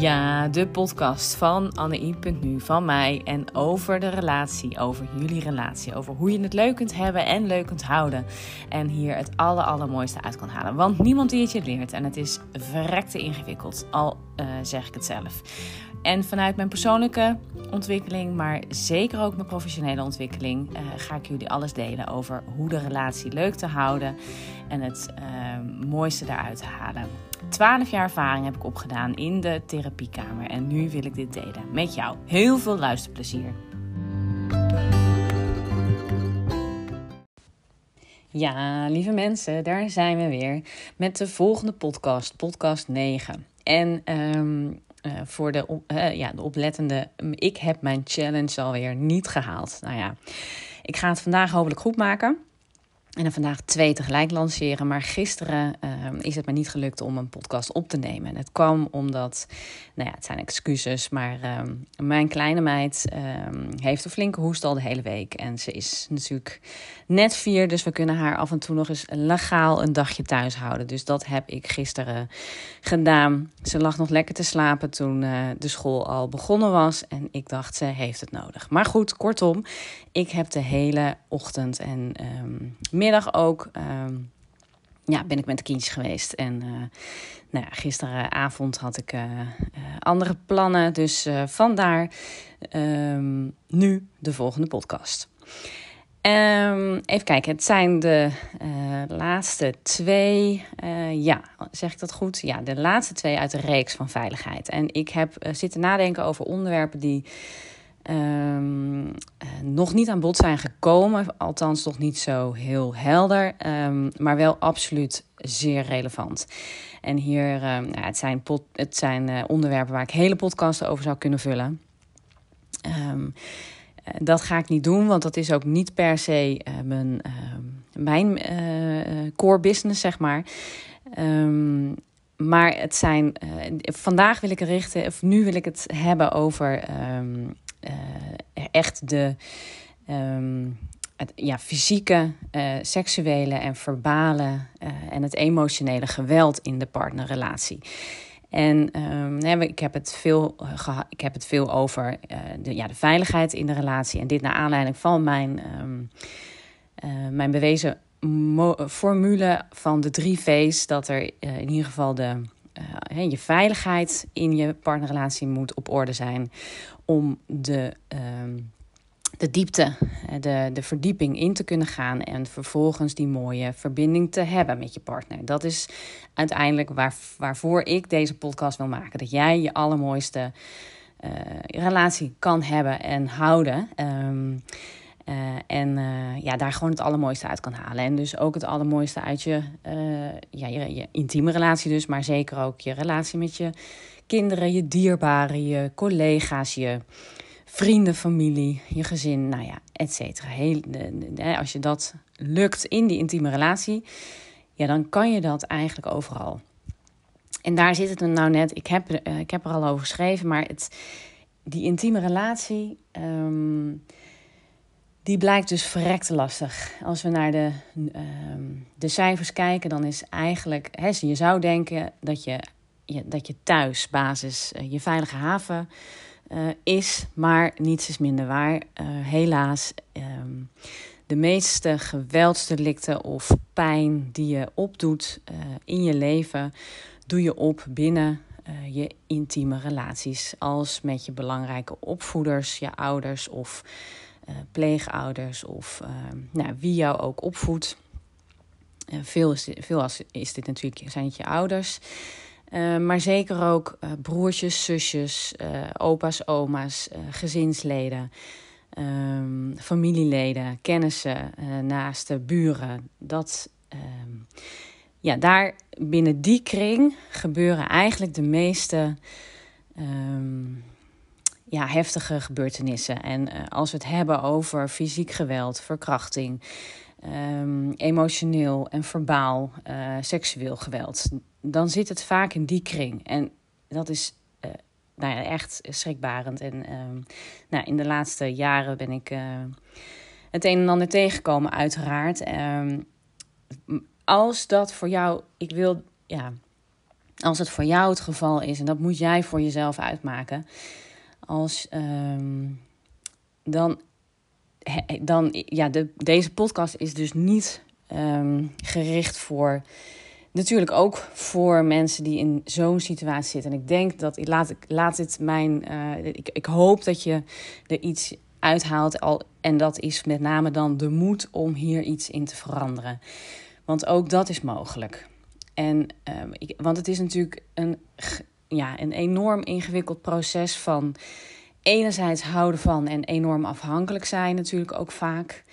Ja, de podcast van Anne.nu, van mij en over de relatie, over jullie relatie, over hoe je het leuk kunt hebben en leuk kunt houden. En hier het aller, allermooiste uit kan halen. Want niemand die het je leert en het is verrekte ingewikkeld, al uh, zeg ik het zelf. En vanuit mijn persoonlijke ontwikkeling, maar zeker ook mijn professionele ontwikkeling, uh, ga ik jullie alles delen over hoe de relatie leuk te houden en het uh, mooiste daaruit te halen. 12 jaar ervaring heb ik opgedaan in de therapiekamer en nu wil ik dit delen met jou. Heel veel luisterplezier. Ja, lieve mensen, daar zijn we weer met de volgende podcast, podcast 9. En um, uh, voor de, uh, ja, de oplettende, ik heb mijn challenge alweer niet gehaald. Nou ja, ik ga het vandaag hopelijk goed maken. En dan vandaag twee tegelijk lanceren. Maar gisteren uh, is het me niet gelukt om een podcast op te nemen. En het kwam omdat, nou ja, het zijn excuses. Maar uh, mijn kleine meid uh, heeft een flinke hoest al de hele week. En ze is natuurlijk net vier. Dus we kunnen haar af en toe nog eens legaal een dagje thuis houden. Dus dat heb ik gisteren gedaan. Ze lag nog lekker te slapen toen uh, de school al begonnen was. En ik dacht, ze heeft het nodig. Maar goed, kortom, ik heb de hele ochtend en middag ook. Um, ja, ben ik met de kindjes geweest. En uh, nou ja, gisteravond had ik uh, uh, andere plannen. Dus vandaar um, nu de volgende podcast. Um, even kijken, het zijn de laatste twee. ja, zeg ik dat goed? Ja, de laatste twee uit de reeks van veiligheid. En ik heb zitten nadenken over onderwerpen die um, uh, nog niet aan bod zijn gekomen. Althans, nog niet zo heel helder. Um, maar wel absoluut zeer relevant. En hier, uh, nou, het zijn, het zijn uh, onderwerpen waar ik hele podcasten over zou kunnen vullen. Um, dat ga ik niet doen, want dat is ook niet per se mijn, mijn core business, zeg maar. Maar het zijn. Vandaag wil ik richten, of nu wil ik het hebben over echt de het, ja, fysieke, uh, seksuele en verbale uh, en het emotionele geweld in de partnerrelatie. En um, ik, heb het veel, ik heb het veel over de, ja, de veiligheid in de relatie. En dit naar aanleiding van mijn, um, mijn bewezen formule van de drie V's. Dat er in ieder geval de, je veiligheid in je partnerrelatie moet op orde zijn om de, um, de diepte, de, de verdieping in te kunnen gaan en vervolgens die mooie verbinding te hebben met je partner. Dat is uiteindelijk waar, waarvoor ik deze podcast wil maken. Dat jij je allermooiste uh, relatie kan hebben en houden. Um, uh, en ja, daar gewoon het allermooiste uit kan halen. En dus ook het allermooiste uit je, ja, je intieme relatie dus, maar zeker ook je relatie met je kinderen, je dierbaren, je collega's, je vrienden, familie, je gezin, nou ja, et cetera. Als je dat lukt in die intieme relatie, ja, dan kan je dat eigenlijk overal. En daar zit het nou net, ik heb, uh, ik heb er al over geschreven, maar het, die intieme relatie, um, die blijkt dus verrekte lastig. Als we naar de, um, de cijfers kijken, dan is eigenlijk, hè, je zou denken dat je je, dat je thuis basis uh, je veilige haven uh, is, maar niets is minder waar. Uh, helaas, um, de meeste geweldsdelicten of pijn die je opdoet in je leven, doe je op binnen je intieme relaties. Als met je belangrijke opvoeders, je ouders of pleegouders of nou, wie jou ook opvoedt. veel is, veel is dit natuurlijk, zijn het je ouders. Uh, maar zeker ook uh, broertjes, zusjes, uh, opa's, oma's, gezinsleden, um, familieleden, kennissen, naaste buren. Dat, um, ja, daar binnen die kring gebeuren eigenlijk de meeste um, ja, heftige gebeurtenissen. En als we het hebben over fysiek geweld, verkrachting, um, emotioneel en verbaal, uh, seksueel geweld, dan zit het vaak in die kring. En dat is uh, nou echt schrikbarend. En um, nou, in de laatste jaren ben ik uh, het een en ander tegengekomen, uiteraard. Um, als dat voor jou, ik wil, ja, Als het voor jou het geval is, en dat moet jij voor jezelf uitmaken, als, ehm, dan, dan ja, de, deze podcast is dus niet ehm, gericht voor natuurlijk ook voor mensen die in zo'n situatie zitten. En ik denk dat ik laat, laat het mijn. Uh, ik, ik hoop dat je er iets uithaalt. Al, en dat is met name dan de moed om hier iets in te veranderen. Want ook dat is mogelijk. En, uh, ik, want het is natuurlijk een, ja, een enorm ingewikkeld proces van enerzijds houden van en enorm afhankelijk zijn, natuurlijk ook vaak.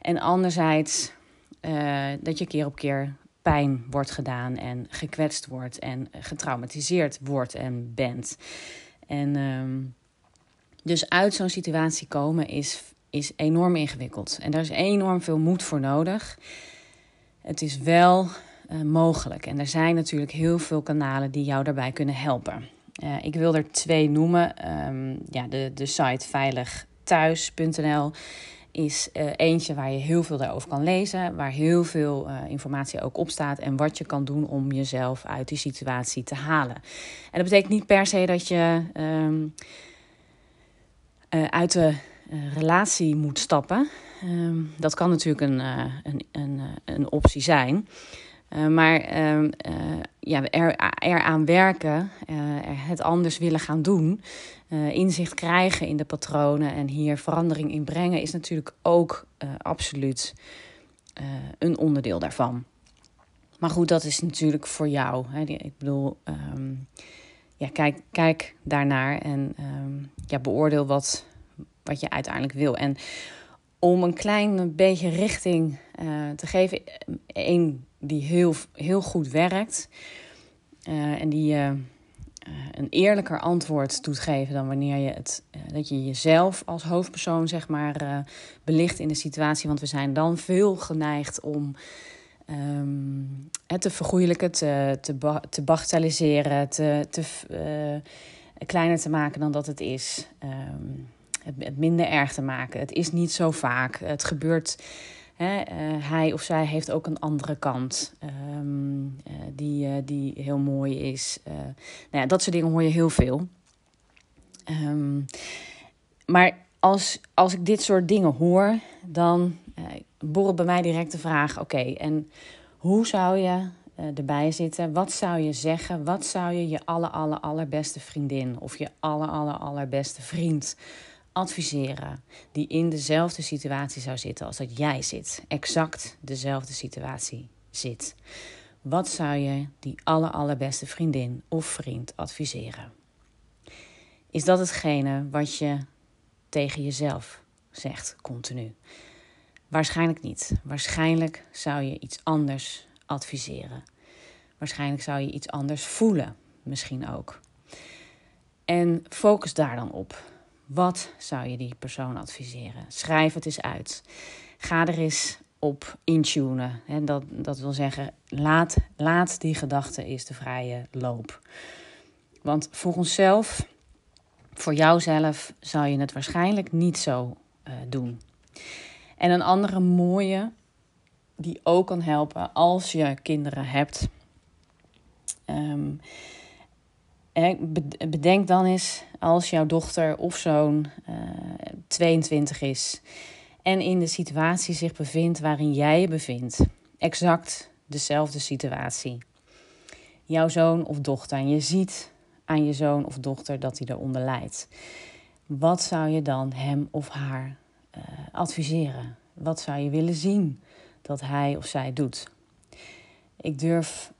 En anderzijds uh, dat je keer op keer pijn wordt gedaan en gekwetst wordt en getraumatiseerd wordt en bent. En um, dus uit zo'n situatie komen is, is enorm ingewikkeld. En daar is enorm veel moed voor nodig. Het is wel uh, mogelijk. En er zijn natuurlijk heel veel kanalen die jou daarbij kunnen helpen. Uh, ik wil er twee noemen. Um, ja, de, de site veiligthuis.nl is uh, eentje waar je heel veel daarover kan lezen, waar heel veel uh, informatie ook op staat en wat je kan doen om jezelf uit die situatie te halen. En dat betekent niet per se dat je uh, uit de relatie moet stappen. Um, dat kan natuurlijk een, een, een, een optie zijn. Uh, maar uh, uh, ja, er, eraan werken, het anders willen gaan doen, inzicht krijgen in de patronen en hier verandering in brengen, is natuurlijk ook absoluut een onderdeel daarvan. Maar goed, dat is natuurlijk voor jou. Hè. Ik bedoel, um, ja, kijk, kijk daarnaar en um, ja, beoordeel wat, wat je uiteindelijk wil. En om een klein beetje richting te geven, één die heel, heel goed werkt. Uh, en die je uh, een eerlijker antwoord doet geven dan wanneer je het, dat je jezelf als hoofdpersoon zeg maar belicht in de situatie. Want we zijn dan veel geneigd om het te vergoeilijken, te, te, ba te bagatelliseren, te, kleiner te maken dan dat het is. Um, het, het minder erg te maken. Het is niet zo vaak. Het gebeurt Uh, hij of zij heeft ook een andere kant um, uh, die, uh, die heel mooi is. nou ja, dat soort dingen hoor je heel veel. Um, maar als, als ik dit soort dingen hoor, dan borrelt bij mij direct de vraag: oké, en hoe zou je erbij zitten? Wat zou je zeggen? Wat zou je je aller, aller, allerbeste vriendin of je aller, aller, allerbeste vriend adviseren die in dezelfde situatie zou zitten als dat jij zit, exact dezelfde situatie zit. Wat zou je die aller allerbeste vriendin of vriend adviseren? Is dat hetgene wat je tegen jezelf zegt continu? Waarschijnlijk niet. Waarschijnlijk zou je iets anders adviseren. Waarschijnlijk zou je iets anders voelen, misschien ook. En focus daar dan op. Wat zou je die persoon adviseren? Schrijf het eens uit. Ga er eens op intunen. En dat, dat wil zeggen, laat, laat die gedachte eens de vrije loop. Want voor onszelf, voor jouzelf, zou je het waarschijnlijk niet zo uh, doen. En een andere mooie, die ook kan helpen als je kinderen hebt. Um, bedenk dan eens als jouw dochter of zoon uh, eh, 22 is en in de situatie zich bevindt waarin jij je bevindt. Exact dezelfde situatie. Jouw zoon of dochter. En je ziet aan je zoon of dochter dat hij eronder lijdt. Wat zou je dan hem of haar uh, adviseren? Wat zou je willen zien dat hij of zij doet? Ik durf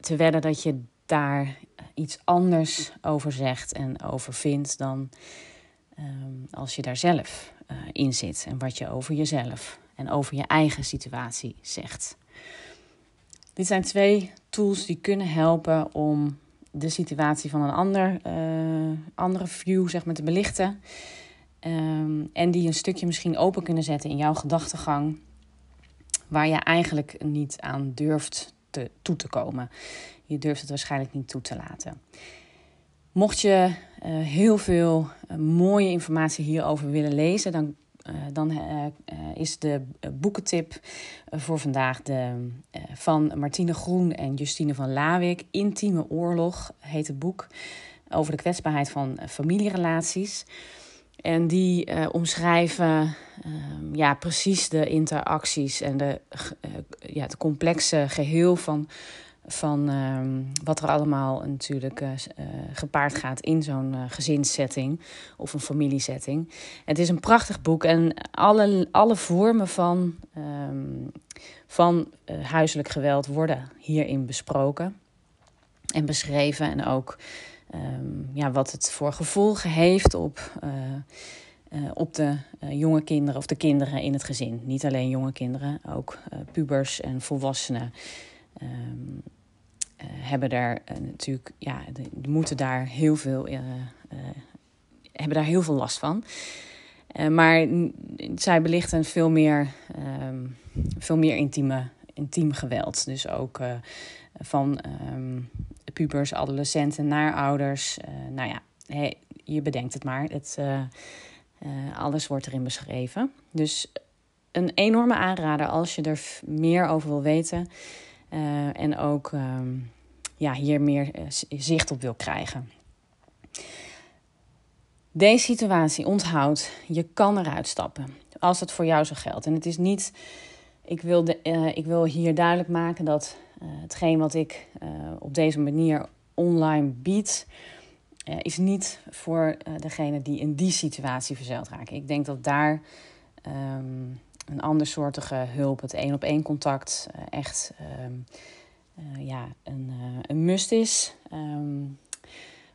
te wedden dat je daar iets anders over zegt en over vindt dan um, als je daar zelf uh, in zit en wat je over jezelf en over je eigen situatie zegt. Dit zijn twee tools die kunnen helpen om de situatie van een ander, uh, andere view zeg maar, te belichten. Um, en die een stukje misschien open kunnen zetten in jouw gedachtegang, waar je eigenlijk niet aan durft toe te komen. Je durft het waarschijnlijk niet toe te laten. Mocht je uh, heel veel uh, mooie informatie hierover willen lezen, dan dan is de boekentip voor vandaag de, van Martine Groen en Justine van Lawik. Intieme oorlog heet het boek over de kwetsbaarheid van familierelaties. En die uh, omschrijven uh, ja, precies de interacties en de, uh, ja, het complexe geheel van, van ehm, wat er allemaal natuurlijk gepaard gaat in zo'n gezinssetting of een familiesetting. Het is een prachtig boek en alle, alle vormen van, um, van huiselijk geweld worden hierin besproken en beschreven en ook um, ja, wat het voor gevolgen heeft op, uh, uh, op de uh, jonge kinderen of de kinderen in het gezin. Niet alleen jonge kinderen, ook pubers en volwassenen. Um, hebben daar natuurlijk, ja, de, moeten daar heel veel, hebben daar heel veel last van. maar zij belichten veel meer, um, veel meer intieme, intiem geweld. Dus ook van um, pubers, adolescenten naar ouders. Uh, nou ja, hey, je bedenkt het maar. Het, uh, uh, alles wordt erin beschreven. Dus een enorme aanrader als je er meer over wil weten. en ook um, ja, hier meer zicht op wil krijgen. Deze situatie onthoudt, je kan eruit stappen. Als het voor jou zo geldt. En het is niet. Ik wil, de, ik wil hier duidelijk maken dat hetgeen wat ik uh, op deze manier online bied, uh, is niet voor degene die in die situatie verzeild raken. Ik denk dat daar um, een andersoortige hulp, het één op één contact, echt um, ja, een, een must is. Um,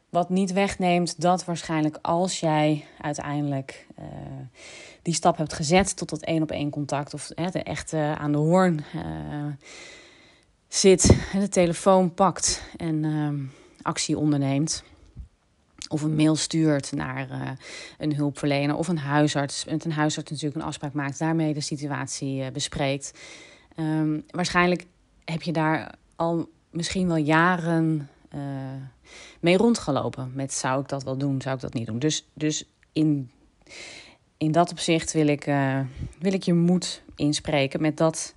wat niet wegneemt dat waarschijnlijk als jij uiteindelijk die stap hebt gezet tot dat één op één contact of de echte aan de hoorn zit en de telefoon pakt en uh, actie onderneemt. Of een mail stuurt naar uh, een hulpverlener of een huisarts. Met een huisarts natuurlijk een afspraak maakt, daarmee de situatie uh, bespreekt. Um, waarschijnlijk heb je daar al misschien wel jaren uh, mee rondgelopen. Met zou ik dat wel doen, zou ik dat niet doen. Dus, dus in, in dat opzicht wil ik, wil ik je moed inspreken met dat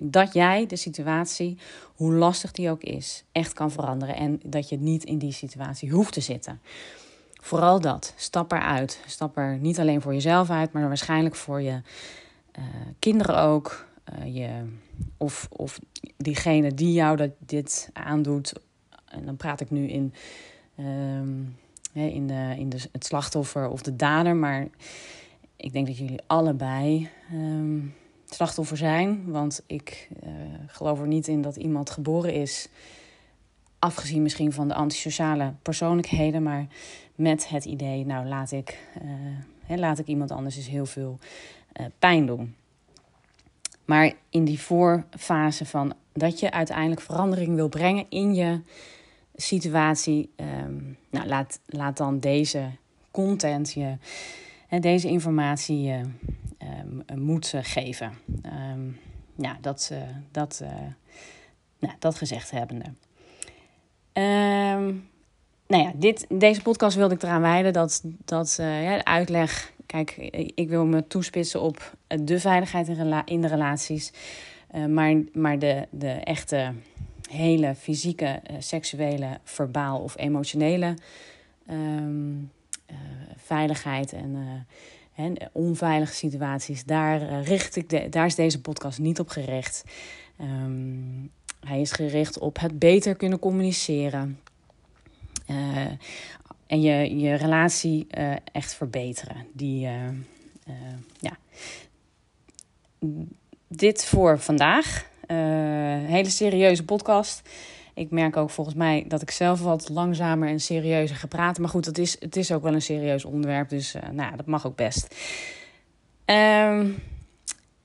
dat jij de situatie, hoe lastig die ook is, echt kan veranderen. En dat je niet in die situatie hoeft te zitten. Vooral dat. Stap eruit. Stap er niet alleen voor jezelf uit, maar waarschijnlijk voor je uh, kinderen ook. Uh, je, of, of diegene die jou dat, dit aandoet. En dan praat ik nu in, um, in, de, in de, het slachtoffer of de dader. Maar ik denk dat jullie allebei. Um, slachtoffer zijn. Want ik uh, geloof er niet in dat iemand geboren is, afgezien misschien van de antisociale persoonlijkheden, maar met het idee, nou laat ik, uh, hè, laat ik iemand anders eens heel veel uh, pijn doen. Maar in die voorfase van dat je uiteindelijk verandering wil brengen in je situatie, um, nou, laat, laat dan deze content je, en deze informatie um, moed geven. Um, ja, dat, uh, dat, uh, nou, dat gezegd hebbende. Um, nou ja, dit, deze podcast wilde ik eraan wijden dat, dat ja, de uitleg. Kijk, ik wil me toespitsen op de veiligheid in, in de relaties. Maar maar de, de echte hele fysieke, seksuele, verbaal of emotionele veiligheid en en onveilige situaties, daar, uh, richt ik de, daar is deze podcast niet op gericht. Um, hij is gericht op het beter kunnen communiceren. Uh, en je, je relatie uh, echt verbeteren. Die, ja. Dit voor vandaag. hele serieuze podcast. Ik merk ook volgens mij dat ik zelf wat langzamer en serieuzer ga praten. Maar goed, het is, het is ook wel een serieus onderwerp. Dus uh, nou, dat mag ook best. Um,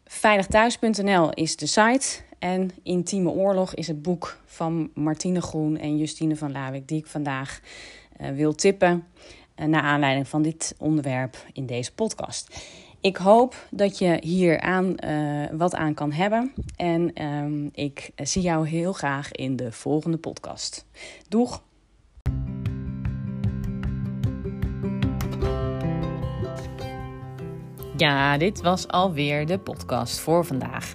veiligthuis.nl is de site. En Intieme Oorlog is het boek van Martine Groen en Justine van Lawik, die ik vandaag uh, wil tippen. Uh, naar aanleiding van dit onderwerp in deze podcast. Ik hoop dat je hier aan, uh, wat aan kan hebben. En um, ik zie jou heel graag in de volgende podcast. Doeg! Ja, dit was alweer de podcast voor vandaag.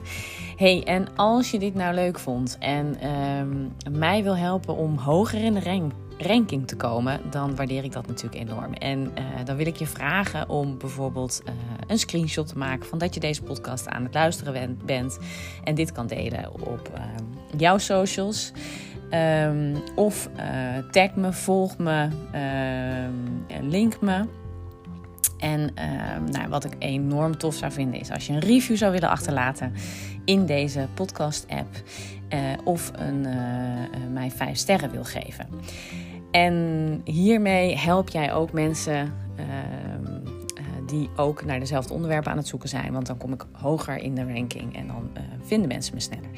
Hey, en als je dit nou leuk vond en ehm, mij wil helpen om hoger in de rank, ranking te komen, dan waardeer ik dat natuurlijk enorm. En uh, dan wil ik je vragen om bijvoorbeeld uh, een screenshot te maken van dat je deze podcast aan het luisteren bent en dit kan delen op uh, jouw socials. Um, of tag me, volg me, ehm, link me. En nou, wat ik enorm tof zou vinden is als je een review zou willen achterlaten in deze podcast-app. Uh, of een, uh, mij vijf sterren wil geven. En hiermee help jij ook mensen ehm, die ook naar dezelfde onderwerpen aan het zoeken zijn. Want dan kom ik hoger in de ranking en dan vinden mensen me sneller.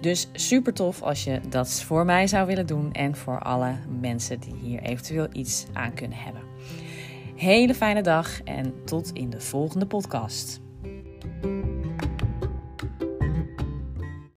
Dus super tof als je dat voor mij zou willen doen en voor alle mensen die hier eventueel iets aan kunnen hebben. Hele fijne dag en tot in de volgende podcast.